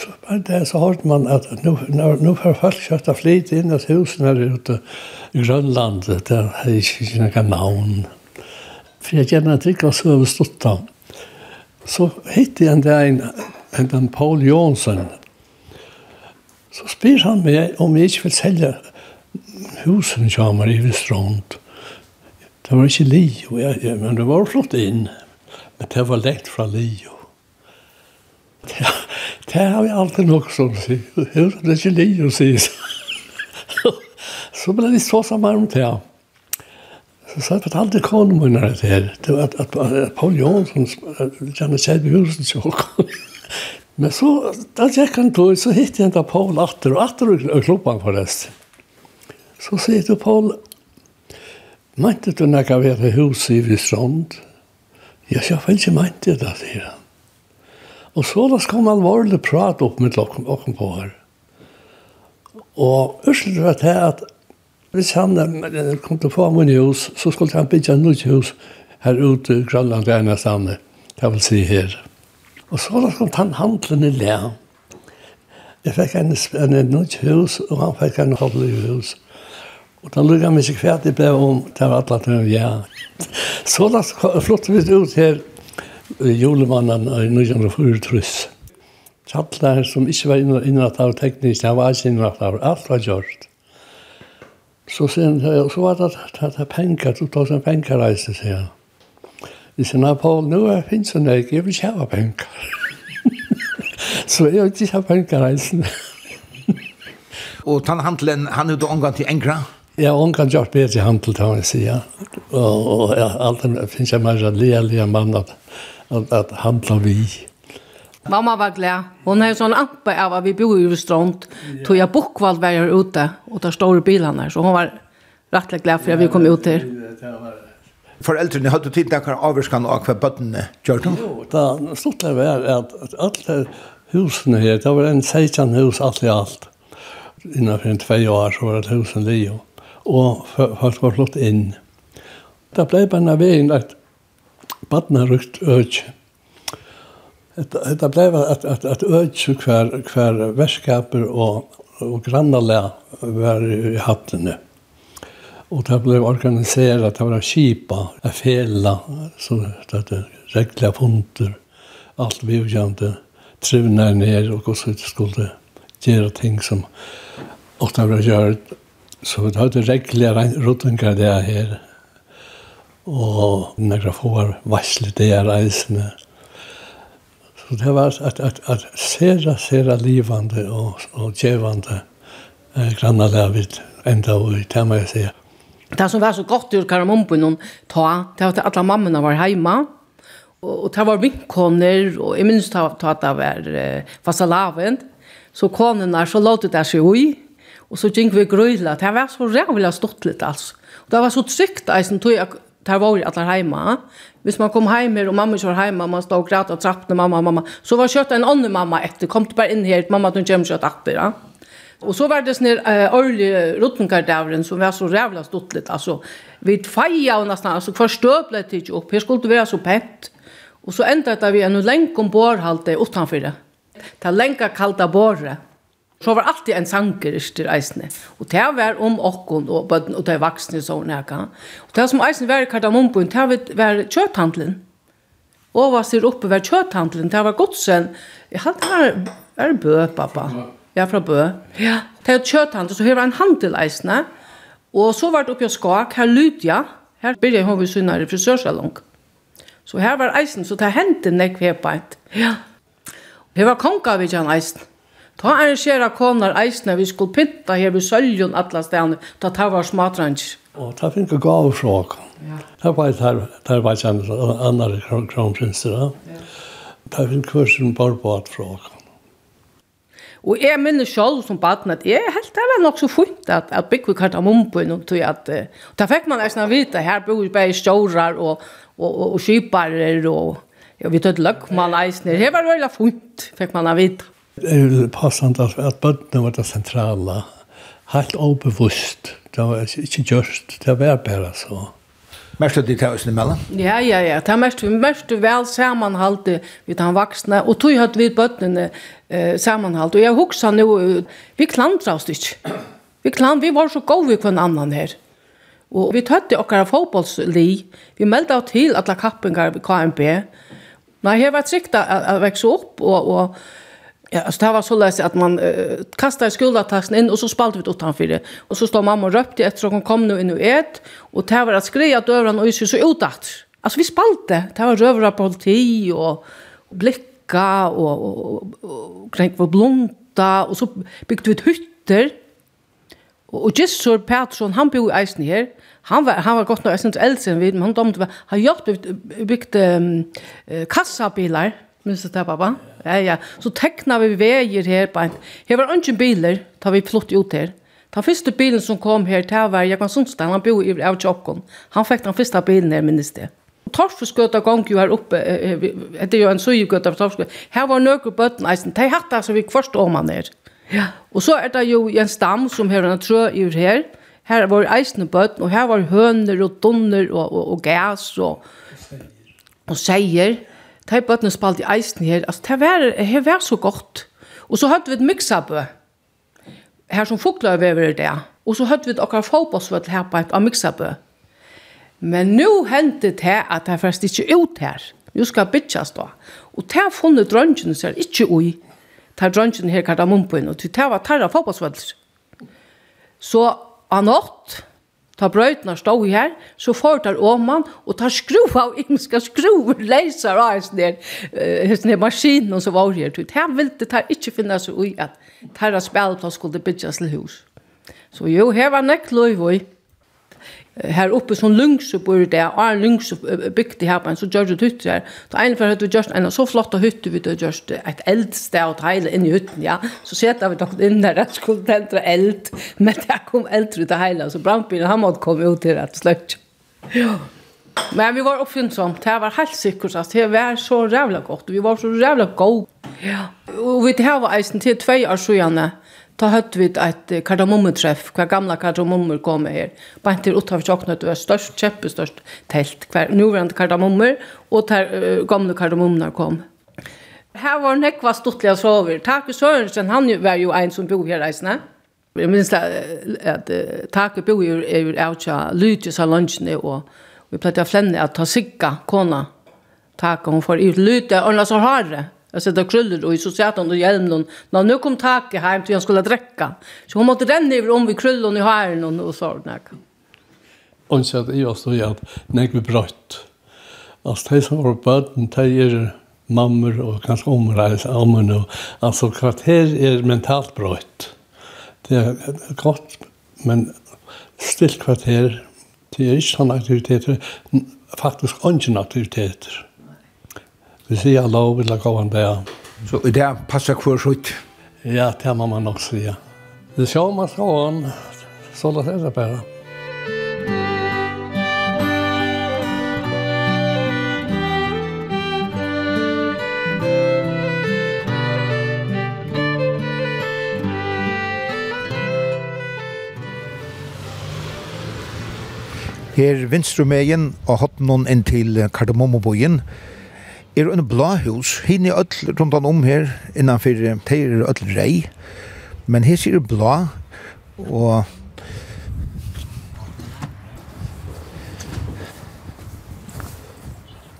Så bare det så hørte man at nu, nu har folk kjøtt og flit inn at husen er ute i Grønland. der er ikke noe navn. For jeg gjerne ikke var så overstått da. Så hittet jeg en det en, en, en Paul Jonsson. Så spyr han meg om jeg ikke vil selge husen kommer i Vistrond. Det var ikke li men det var flott inn. Men det var lekt fra Lio. Ja. Det har vi alltid nok som sier. Hur det ikke liv å si. Så ble vi så sammen om det. Så sa jeg fortalte konen min her det her. Det var at, at, Paul Jonsson, kjenne Kjellby Husen, så kom. Men så, da gikk han tog, så hitt jeg da Paul atter, og atter og klubben forresten. Så sier du, Paul, mente du når jeg var i huset i Vistrand? Ja, jeg følte ikke mente det, sier han. Og så da skal man alvorlig prat opp med dere på her. Og Ørsel var det at hvis han kom til å få min hus, så skulle han bygge en nytt hus her ute i Grønland der stedet. Det vil si her. Og så da skal han handle i lær. Jeg fikk en, en nytt hus, og han fikk en hoppelig hus. Og da lukket han meg ikke ferdig ble om, det var alt at han, ja. Så da flyttet vi ut her julemannen i 1943. Kallar som ikke var innrett av teknisk, han var ikke innrett av alt var gjort. Så, sen, så var det, at det, er penger, du tar seg penger reise, sier han. Jeg sier, nei, Paul, nå er det finnes hun ikke, jeg vil ikke ha penger. så jeg vil ikke ha penger reise. Og tannhandelen, han er jo omgang til engra? Ja, hon kan gjort bedre handel, kan man säga. Och, och, ja, allt det finns jag mer lea, lea att att, att handla vi. Mamma var glad. Hon har sån ampe av att vi bor i Örestrand. Tog jag bokvald var jag ute och tar stora bilarna. Så hon var rätt glad för att vi kom ut här. Föräldrarna hade tid att kunna avvärskan av kvar bötterna. Gör Jo, det stod det var att alla husen här, det var en 16 hus allt i allt. Innanför en två år så var det husen lio. og folk var flott in. Det blev bara vägen lagt badnarukt øk. Det ble at, at, at øk hver, hver verskaper og, og grannalega var i hattene. Og det ble organiseret, det var kipa, det fela, så det regla funter, alt vi gjorde, trivna ned og hvordan vi skulle gjøre ting som ofte var gjort. Så det hadde reglige rundt omkring det her, og nekra får varsle det er reisende. Så det var at, at, at sera, sera livande og, og djevande eh, grannalavid enda og i tema jeg sier. Det som var så godt ur Karamumpen ta, det var at alle mammene var heima, og, og det var vinkoner, og jeg minns ta, ta at det var eh, fasalavent, så konene så låt det seg ui, og så gikk vi grøyla, det var så rævlig stått litt altså. Og det var så trygt, eisen tog jeg tar var ju alla hemma. Hvis man kom hem och mamma kör hemma, man stod och grät och trappade mamma, mamma. Så var kött en annan mamma efter, kom du bara in här, mamma du kommer kött efter. Ja? Och så var det sån här äh, årlig rottenkardavren som var så jävla stuttligt. Alltså, vi feja och nästan, alltså förstöplet inte upp. Här skulle det vara så pent. Och så ändrade vi en länk om borrhalte utanför det. Det länka kalta borret. Så var alltid en sanker til eisene. Og det var om okken og bøtten og de vaksne og sånn her. Og det som eisene var i kardamomboen, det var, var. Og hva sier oppe var kjøtthandelen, det var godsen. Jeg hadde her, er bø, pappa. Ja, fra bø. Ja. Det var kjøtthandelen, så her var en handel eisene. Og så var det oppe i skak, her Lydia, her blir begynte hun synner i frisørsalong. Så her var eisen, så det hendte nekve på et. Ja. Det var konga vi kjønn eisen. Ta er arrangera konar eisne vi skulle pynta her vi søljon atla stedene, ta ta var smatranger. Og ta finka gav fråga. Ja. Ta var der der var samt andre kronprinser. Ja. Ta finka kursen barbat fråk. Og jeg minner selv som baden at jeg helt det var nok så fint at, at Bikvi kart av mumbun og tog at uh, da fikk man eisne vite her bor bare stjårer og, og, og, og, skyparer og, ja, og, og vi tøtt løkman eisne. Her var det veldig fint, fikk man vite. Det er passant at bøndene var det sentrale. Helt obevust. Det var ikke gjørst. Det var bare så. Mest det tar oss emellan? Ja, ja, ja. Det er mest, mest vel sammanhalte vi tar vaksne. Og tog hatt vi bøttene eh, sammanhalte. Og jeg husker nå, vi klandra oss ikke. Vi klant, vi var så gode vi kvann annan her. Og vi tøtte okkara fotbollsli. Vi meldte av til alle kappingar ved KMB. Men her var tryggt å vekse opp og, og Ja, alltså det var så läs att man uh, kastade skuldattaxen in och så spalt vi åt det. Och så stod mamma och röpte efter att hon kom nu in och ett. Och det var att skreja att och så utdatt. Alltså vi spalte. Det var rövra politi och, och blicka och, och, och, och kränk var blonta. Och så byggde vi ett hytter. Och, och Gissur Pettersson, han bor i Eisen här. Han var, han var gott nog eisen äldre än vi, men han domte, han hjälpte byggt um, kassabilar. Minns det pappa? Ja, ja. Så tekna vi veier her på en. Her var ungen biler, ta vi flott ut her. Ta første bilen som kom her, til var Jakob Sundstein, han bor i av Tjokkon. Han fikk den første bilen her, minns det. Torfskøta gong jo her oppe, det er jo en søyegøta for Torfskøta. Her var nøkker bøtten, eisen, de hatt det som vi kvarst om han her. Ja. Og så er det jo en stam som her, en trø i her. Her var eisen bøtten, og her var høner og donner og, og, og gas og, og seier ta i bøttene spalt i eisen her, altså, det var, det var så godt. Og så hadde vi et miksabø, her som fukler vi over det, og så hadde vi et akkurat fotbollsvøtt her på et av miksabø. Men nå hendte det at det først ikke ut her. Nå skal bytjes da. Og det har funnet drøngen seg ikke ui. Det har drøngen her kardamumpøyen, og det var tarra fotbollsvøtt. Så han åtte, Ta brøytene stod her, så får der åman, og ta skru av engelska skruver, leiser av hans der, hans der maskinen som var her. Her ville det ikke finne seg ui at her spelplass skulle bygges til hus. Så jo, her var nekk løyvøy her oppe som lungs upp ur det en lungs byggt her på en så George hytt her. Så en för vi just en så flotta hytt vi det just et eldsted og teile inn i hytten ja. Så sätter vi dock inn der, det skulle tända eld men det kom eld ut av hela så brandbilen han måtte komme ut till att släcka. Ja. Men vi var oppfinnsomt. Det var helt sikkert at det var så rævla godt. Vi var så rævla god. Ja. Og vi tar var eisen til tvei år sjøene ta hött vi et kardamommeträff, kvar gamla kardamommer kom här. Bant til uttav tjocknet, det var størst, kjempestørst tält, kvar nuverende kardamommer, og ter uh, gamla kardamommene kom. Här var nekva stortliga sover. Take Sörensen, han var ju en som bor här reisende. Jag minns att, att uh, Take bor ju er jo avtja av lunchen och vi pleide å flenne att ta sigga kona. Take, hon får ut lydje, och hun har så harde. Jag sätter krullar och i så satt hon och hjälmen hon. När nu kom tak hem till jag skulle dricka. Så hon måtte renna över om vi krullar i hären och så. Och så att jag stod att när vi bröt. Alltså det som var böden, det är mammor och kanske omrejs allmän och alltså kvarter är mentalt bröt. Det är gott men still kvarter det är inte sådana aktiviteter Faktiskt inte aktiviteter Vi sier lov, vi lager en der. Så i det passer hver skjøtt? Ja, det må man nok si. Det ser man så han, så la det bare. Her vinstrumegen og hatt noen inn til Kardemommobøyen, er en blå hus, hinn er öll rundt om her, innanfor teir er öll rei, men her sier blå, og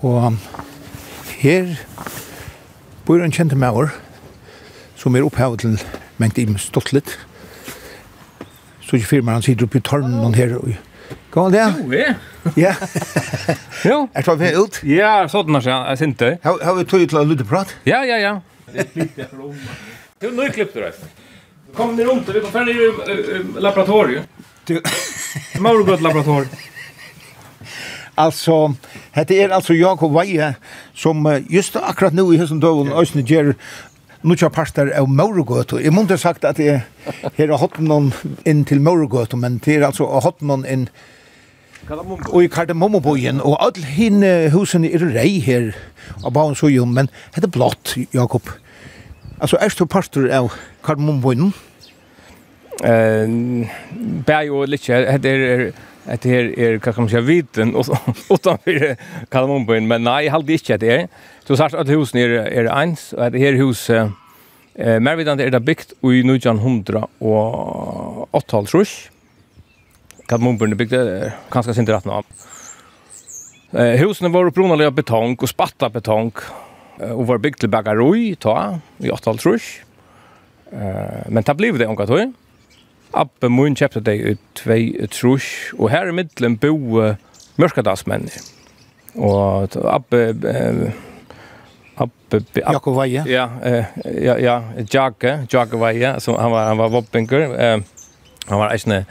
og her bor en kjente maur, som er opphavet til mengt i stått litt, så ikke firmaen sitter oppi tornen her, og Kom det? Ja. Jo. Er det vel ut? Ja, sånn er det. Jeg synes det. Har vi tog til å lytte prat? Ja, ja, ja. Det er nøy klipp du reist. Kom ni runt, vi kom färdig i laboratoriet. Du... Mauro gott laboratoriet. Alltså, hette är alltså Jakob Veje som just akkurat nu i hesen døven Øysne ger nutja pastor av Maurogøtu. Jeg måtte sagt at jeg her har hatt noen inn til Maurogøtu, men det er altså hatt noen inn og i Kardemommobyen, og all henne husen er rei her, av bauen så jo, men det er blått, Jakob. Altså, er du pastor av Kardemommobyen? Eh, bär ju lite det är det här är kan man säga viten och utan för kan man men nej håll det inte det. Så sagt att husen är är eins och det här hus eh mer vid det är det byggt i 1900 och 8 trusch att Moberg byggde ganska sin rätt nu. Eh husen var uppbrunade av betong och spatta betong och var byggt till bagaroi ta i 8 trus. Eh men det blev det onkat hur. Abbe mun kjøpte det ut två trusch och här i mitten bo mörskadalsmän. Och Abbe Abbe Jakob Veie. Ja, eh ja ja Jake, Jake Veie, så han var han var voppenker. Eh han var en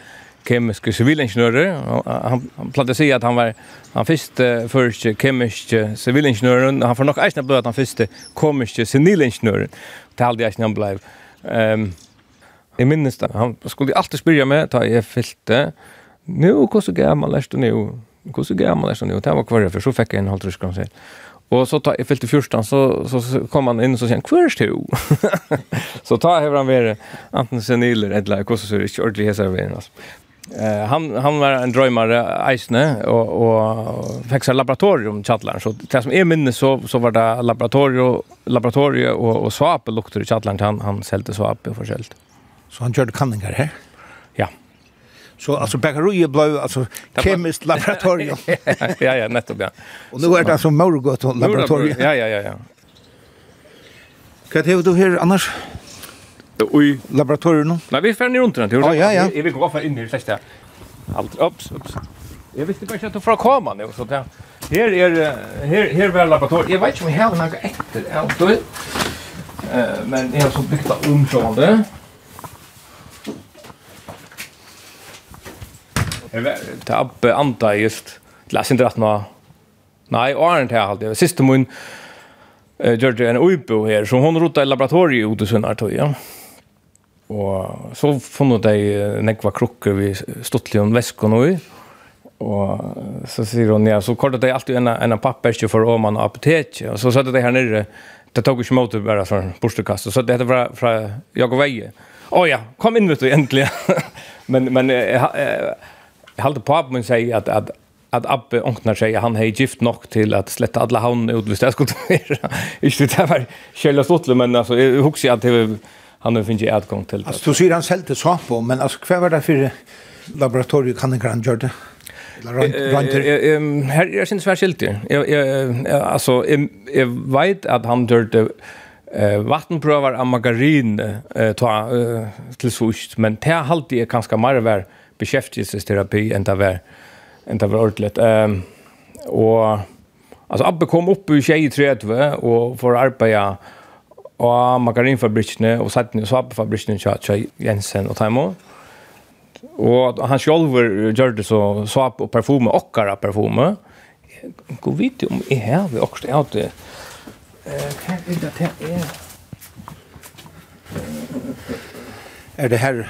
kemiske sivilingeniører. Han, han pladde si at han var han første første kemiske sivilingeniøren, han får nok eisne blod at han første komiske senilingeniøren. Det halde eisne han blei. Um, jeg minnes det, han skulle alltid spyrja meg, da jeg fylte. nu, hvordan gammel er du nu? Hvordan gammel er du nu? Det var kvar for så fikk jeg en halv trusk, han sier. Og så tar jeg fylte i fyrstan så, så, så kom han inn og så säger han, kvörs du? så tar jag över han vare enten seniler eller kossor så är det inte ordentligt hesa altså. Eh, han han var en drömmare Eisne och och fick sig laboratorium Chatland så det som är minne så så var det laboratorium laboratorium och och svap luktade i Chatland han han sålde svap och försäljt. Så han körde kanningar här. Ja. Så alltså bagerier blev alltså kemiskt laboratorium. ja ja, nettopp ja. Och nu är det alltså Morgoth laboratorium. Ja ja ja ja. Vad heter du här annars? i laboratoriet Nej, vi fer ned rundt den. Ja, ja, ja. Jag vill gå för in i det sista. Allt, ups, ups. Jag visste bara ikke at du får komme nå, så det her er, här her var laboratoriet. Jag vet inte om jag har några etter, jeg har stått. Men jag har så bygd av omkjående. Det er oppe anta just, Läs inte rätt nå. Nej, åren til jeg alltid. Sista mun. gjør det en uibo her, så hon rotet i laboratoriet ute sønner, tror. Ja. Og så funnet jeg nekva krukker vi stuttelig om vesken og Og så sier hun, ja, så kortet jeg alltid en, en papperskje for om man apotek. Og så satt jeg her nere, det tok ikke måte bare for bostekast. Og så det heter fra, fra jag og veie. Å ja, kom inn, vet du, endelig. men men jeg, jeg, jeg halte på min sier at, at at Abbe onknar seg, han har gift nok til at sletta alle havnene ut hvis det skulle være. Ikke det var kjellig og men altså, jeg husker at det var han har finnit utgång till det. Alltså, du säger han säljde Sampo, men alltså, kvar var det för laboratoriet kan inte han göra det? Här är sin svärskiltig. Alltså, jag vet att han gjorde eh vattenprövar av margarin eh ta till sust men det halt alltid ganska mer vär beskäftigelsesterapi än det var än det var ordentligt ehm och alltså Abbe kom upp i 23 och får arbeta og margarinfabrikkene og sattene og svapefabrikkene til Jensen og Taimo. Og han selv gjør det så svap og parfume, okkara parfume. Gå vidt om jeg har vi også det. Hva er det her er? Er det her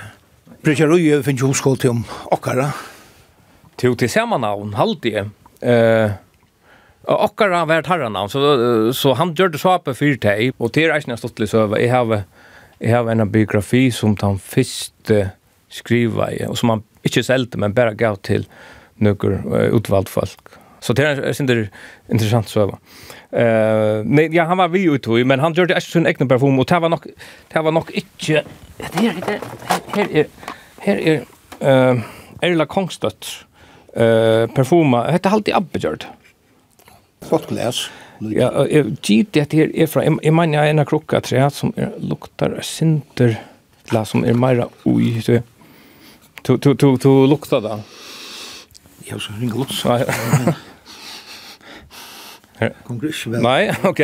Bryggerøye finnes jo skål til om okkara? Til til samme navn, halvdige. Eh... Okkar har vært herran så, så han gjør det svapet for deg, og det er eisne stått litt søve. Jeg har, jeg har en biografi som han først skriva i, og som han ikke selte, men bare gav til nøkker utvalgt folk. Så det er en interessant søva. Eh, nei, ja, han var vi ute i, men han gjorde ikke sin egen parfum, og det var nok, det var nok ikke... Her, her, her er... Her er... Uh, Erla Kongstøtt uh, perfuma. Hette alltid Abbe gjør det. Godt glas. Ja, jeg gitt det her er fra, jeg mener jeg er en av krukka tre som er, luktar sinter la som er meira ui, så to, to, to, to lukta da. Ja, så ringa Nei, Kom ikke vel. Nei, ok.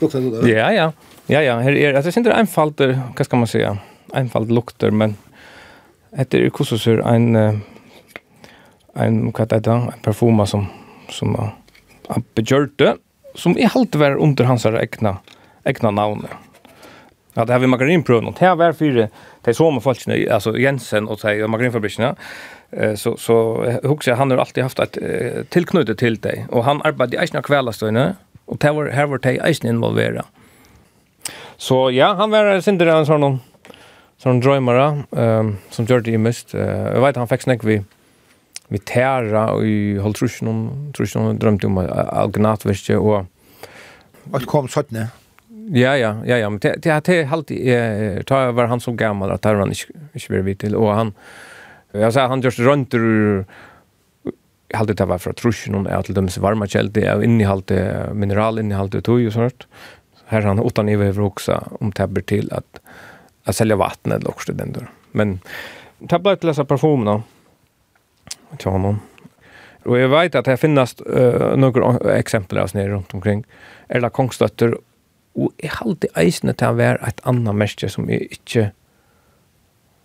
Lukta du da? Ja, ja. Ja, ja, her er, altså, sinter einfalder, hva skal man säga? einfalt lukter, men etter er kursusur en, en, hva er det da, en parfuma som, som, uh, Abbe Gjørte, som i halte var under hans egna, egna navn. Ja, det har vi margarinprøven, og det har vært fire, de som med folkene, altså Jensen og de margarinfabrikkene, så, så jeg husker han har alltid haft et tilknyttet til deg, og han arbeidde i eisen av kveldastøyne, og det var, her var de eisen involveret. Så ja, han var sinter en sånn, sånn drøymere, um, som gjør det i mist. Uh, jeg vet han fikk snakk vi, vi tæra og i Holtrusjon, Trusjon drømte om algnatverket og... Og kom sånne? Ja, ja, ja, ja, men det er alltid, tar var han som gammal, at var han ikke bare vidt til, og han, jeg sa, han just runt ur, hade det var fra Trusjon, jeg halte dem varma kjeldi, jeg innehalte mineral, innehalte tog ju sånt, her han utan i vever også om tabber til at, at selja vatten eller også den der. Men tabber til disse parfumene, till honom. Och jag vet att det finns uh, några exempel av nere runt omkring. Eller kongstötter. Och jag har alltid eisen att han var ett annat märke som jag inte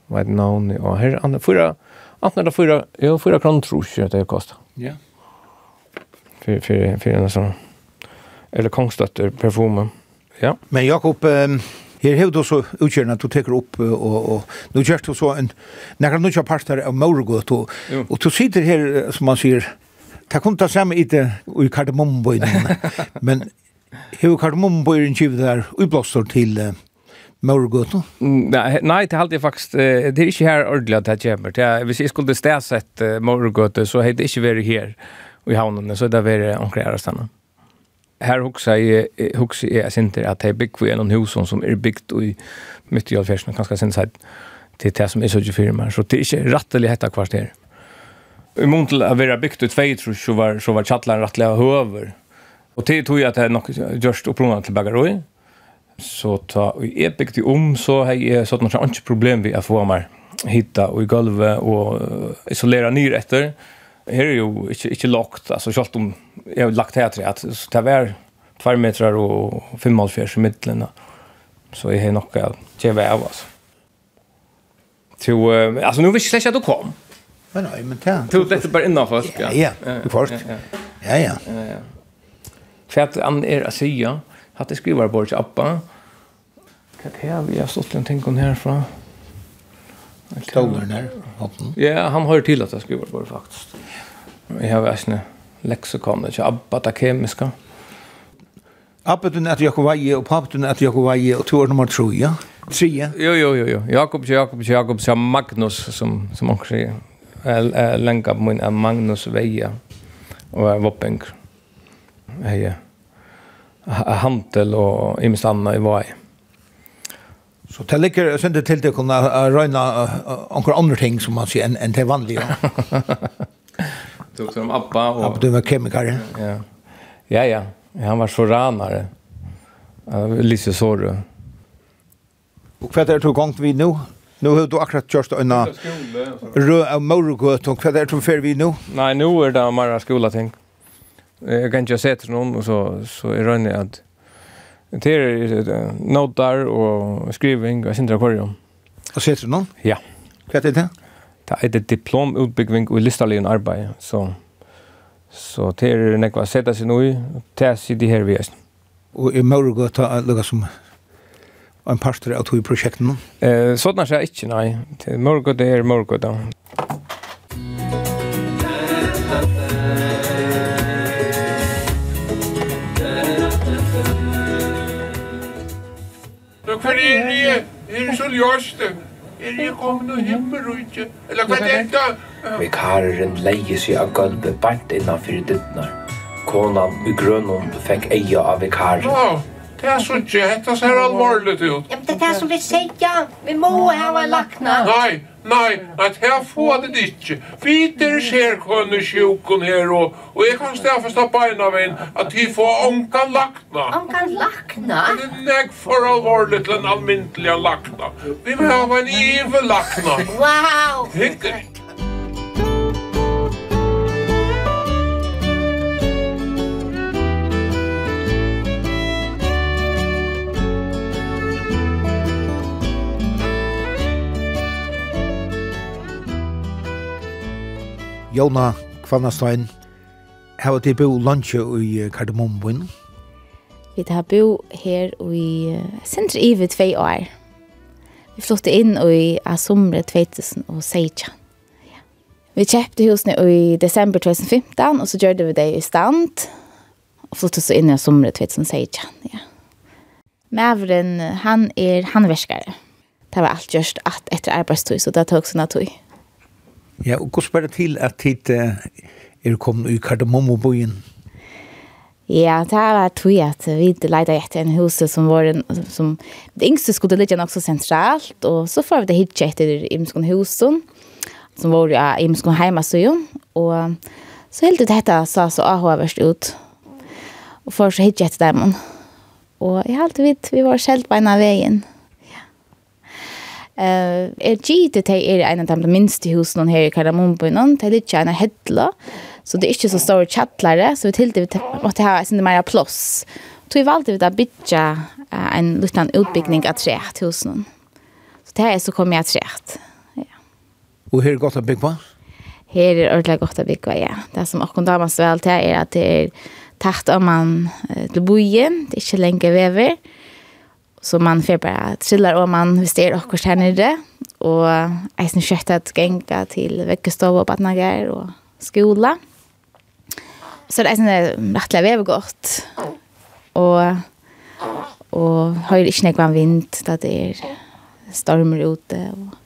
vet navn. Och här är andra fyra, antingen fyra, ja, fyra kronor tror jag att det kostar. Ja. För, för, för en sån. Eller kongstötter, perfumen. Ja. Men Jakob, um, Her hevur du så utkjørna du tekur upp og og nú gerst du så ein nakar nú partar av Morgoth og og du sitter her som man sier ta kunt ta saman í te í kardemommboin. Men hevur kardemommboin kjøpt der uppblåstur til Morgoth. Nei, nei, det halde faktisk det er ikkje her ordla at det kjemmer. Hvis eg skulle stæsett Morgoth så hevði det ikkje vere her i havnene, så det vere onkel Arastanna. Mm här huxar jag huxar jag center att det big för en hus som är byggt i mitt i alfärsen ganska sen side till det som är så ju firma så det är inte rättligt hetta kvarter. I mån till att vara byggt ut två tror så var så var chatlan rättliga över. Och det tog jag att det är nog just upplånat till bagaroi. Så ta i är byggt om så har jag sådana så inte problem vi att få mer hitta och i golvet och isolera nyr efter här är ju inte, inte lagt, alltså kjallt om jag har lagt här till att så det var två meter och fem och fyra i mittlen. Så jag har nog att det av alltså. Så, alltså nu vill jag släcka att du kom. Men nej, men det... Du det bara innan först, ja. Ja, ja, först. Ja, ja. För att han är att säga att det skriver bort till Abba. Vad är det? Jag har stått en tänk om härifrån. Stolen her, hoppen. Ja, han har ju till att jag skriver bort faktiskt. Jeg har vært en leksikon, ikke Abba, det kemiske. Abba, du nætter Jakob Veie, og pappa, du nætter Jakob Veie, og to er nummer tro, ja? Tre, ja? Jo, jo, jo, jo. Jakob, Jakob, Jakob, ja, Magnus, som, som han sier. Jeg lenger på min, Magnus Veie, og jeg Vopping. Jeg hantel og imens i vei. Så det ligger sender til til å kunne røyne noen andre ting som man sier enn en til vanlige. tog som Abba. Och... Abba, var kemikare. Ja. ja, ja. Han var soranare. Lise Sorre. Och vad är det du gångt vi nu? Nu har du akkurat kört en rö av morgåt. Och vad är det du för vi nu? Nej, nu är det bara skola ting. Jag kan inte säga till någon och så, så är det att det är notar och skriving och sindra korrium. Och sätter någon? Ja. Vad är det? det er et diplomutbygging og listalien arbeid. Så, så det er nekva seta seg i det er sitte her vi er. Og er Mauro gå ta lukka som en pastor av to i prosjekten? Eh, sånn er det ikke, nei. Mauro det er Mauro da. Hva er det? Er det så ljøst? Er jeg kommet noe himmel og ikke? Eller hva er dette? Vikareren leie seg av gulvet bant innanfyr dittnar. Konan i grønnen fikk eia av vikaren. Ja, det er så ikke. Dette ser alvorlig ut. Ja, men det er det som vi sier. Vi må ha en lakna. Nei, Nei, at her får det ikke. Viter ser kunne sjukken her, og, og jeg kan stafesta beina min at de får onkan lakna. Onkan lakna? Det er nek for alvorlig til en almindelig lakna. Vi må ha en ive lakna. Wow! Hyggelig. Jona Kvannastein, hava til bo lunsje i Kardemombun? Vi har bo her i Sintra ivi tvei år. Vi flyttet inn i Asomre 2016. Ja. Vi kjøpte husene i desember 2015, og så gjorde vi det i stand, og flyttet så inn i Asomre 2016. Ja. Mævren, han er handverskare. Det var alt gjørst at etter arbeidstøy, så det tok sånn at tøy. Ja, og hvordan var det til at tid er kommet i kardemommobojen? Ja, det var tog at vi leide etter en hus som var en, som det yngste skulle ligge nok så sentralt, og så får vi det hit etter imskon husen, som var ja, imskon heimasøyen, og så helt ut dette sa så AHVerst ut, og får så hit etter dem. Og jeg halte vidt, vi var skjelt på veien. Ja Eh, er gitt te er en av de minste husene her i Kardamonbyen, te litt gjerne hedla. Så det er ikke så store chattlare, så vi tilte vi måtte ha en mer plass. Så vi valgte vi da bytja en liten utbyggning av tre til husene. Så det er så kom jeg tre. Ja. Og her er godt å bygge på? Her er ordentlig godt å bygge, på, ja. Det som akkurat damas vel til er at det er tatt om man til bojen, det er ikke lenge vever. Ja Så man får bara trillar om man visst är också här nere. Och jag syns kött att gänga till veckostov och badnagar och skola. Så det är sån rättliga vevgott. Och och har ju inte någon vind där det är stormar ute och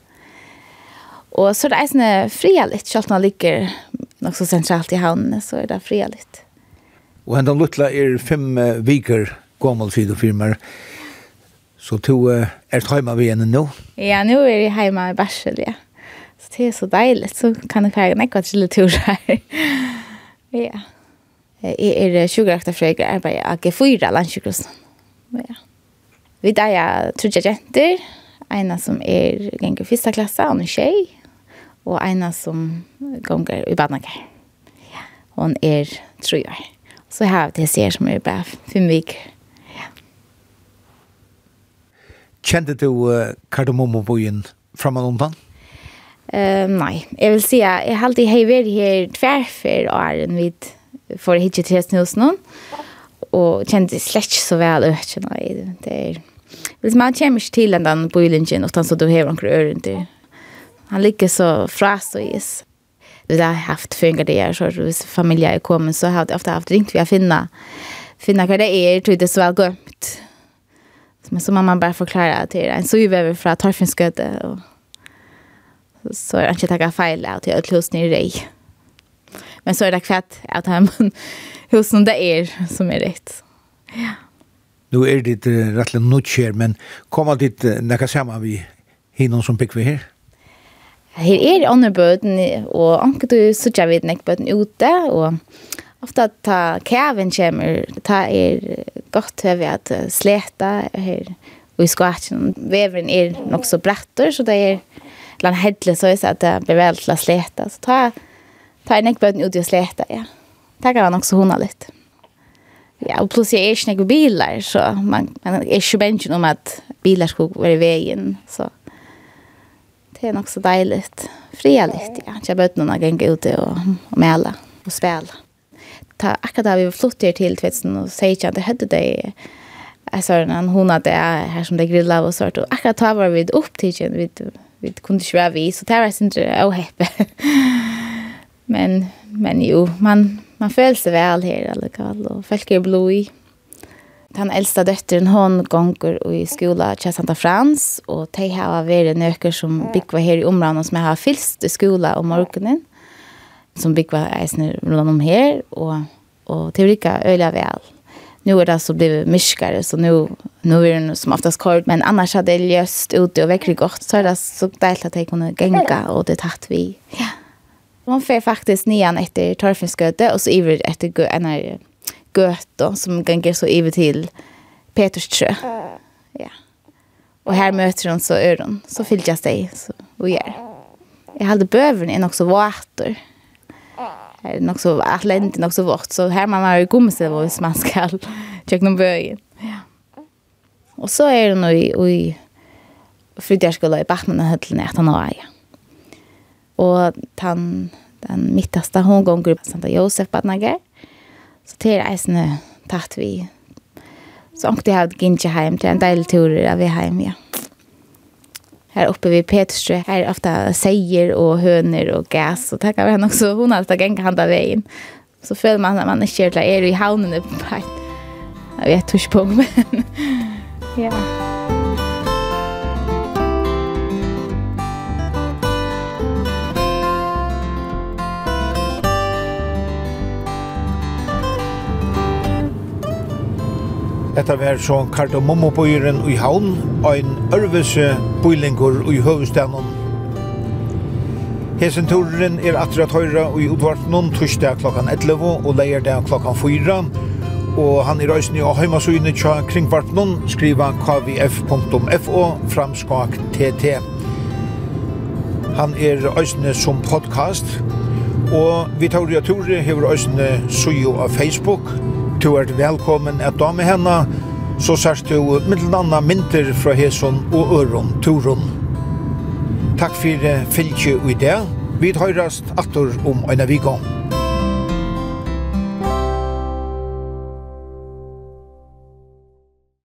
Och så det är sån frialigt, kjallt man ligger nog så centralt i havnen så är det fria frialigt. Och hendan lutla är fem viker gammal sidofirmer. Så du uh, er hjemme ved henne nå? Ja, nå er jeg hjemme i Barsel, ja. Så det er så deilig, så kan jeg være nekva til tur her. ja. Jeg er 20 sjukerakta frøyger arbeider av G4 landsjukhusen. Ja. Vi der er trudja jenter, ena som er ganger fyrsta klasse, og er tjej, og ena som ganger i badnaker. Ja. Hun er trudja. Så her har vi det ser som er bare fem viker. Kjente du uh, kardemommobyen framan undan? Uh, nei, jeg vil si at jeg har alltid hei vært her tverfer og er en vidt for hitje til hos noen, og kjente slett så vel økken, nei, det er... Hvis man kommer ikke til den bojlingen, utan så du har noen øren til. Han ligger så fras og is. Vi har haft fungerer det her, så hvis familien er kommet, så har jeg ofte haft ringt vi har finne, finne hva det er, tror jeg det er så vel gømt. Men så må man bara förklara att det en så för att torfinsköte och så är det inte tacka fel att jag utlöst ner i. Men så är det kvätt att han husen det är som är rätt. Ja. Nu är det uh, rätt lite men kommer dit uh, när samma vi hinner som pick vi här. Her er andre bøten, og anker du sørger vidt nek bøten ute, og ofte ta kæven kommer, ta er godt har vi at sleta her og i skvatchen. Veveren er nok så brettor, så det er land hedle så är att det blir väl till att släta. Så ta ta en ekbön ut och släta, ja. Det kan vara så hona lite. Ja, och plus jag är snägg bilar så man man är ju bänken om att bilar ska vara i vägen så det är nog så dejligt. Fria lite, ja. Jag behöver någon gång gå ute och, och mäla och spela ta akkurat da vi flott her til Tvetsen og sier ikke at det hadde det jeg sa en hona det er her som det grilla og sånt og akkurat da var vi opp til ikke vi, vi kunne ikke være vi så det var ikke å heppe men, men jo man, man føler seg vel her allikevel og folk er blod i Den eldste døtteren hun gonger i skola til Santa Frans, og de har vært nøkker som bygger her i området som jeg har fylst i skola om morgenen som byggva eisner rundt om her, og, og teorika øyla vel. Nu er det alltså blivit myskare så nu nu er det som oftast kort men annars hadde det løst ute og verkligen godt, så er det så deilt at jeg kunne genga, og det tatt vi. Ja. Man får faktisk nian etter Torfinskøte og så iver etter en av Gøte, som ganger så iver til Peterstrø. Ja. Og her møter hun så øren, så fyllt jeg seg, så och gör. Jag hade bövern in också vater är nog så atlant nog så vart så här man har gummis eller vad man ska jag någon böj. Ja. Och så är det nog i i fridagsskola i Bachmanna höllen att han har. Och han den mittaste hon går på Santa Josef Badnager. Så det är eisne tatt vi. Så ångte jeg hadde gynnsje heim til en deilig tur av vi heim, ja här uppe vid Peterströ. Här är ofta säger och höner och gas. Och tackar vi henne också. Hon har alltid gänga handa vägen. Så följer man när man är kört där är i havnen uppe. Jag vet hur på men... ja. Detta var så kardomomobøyren i havn, og en ørvese bøylingur i høvestanen. Hesen turen er atra tøyra i utvartnum torsdag klokkan 11 og leierdag klokkan 4. Og han er røysen i heimasynet tja kringvartnum skriva kvf.fo framskak tt. Han er røysen som podcast, Og vi tar i Tore hever øsne sujo av Facebook. Du er velkommen at dame henne, så sørst du middelanna mynter fra Heson og Øron Toron. Takk for fylkje og idé. Vi høyrast atter om en vikong.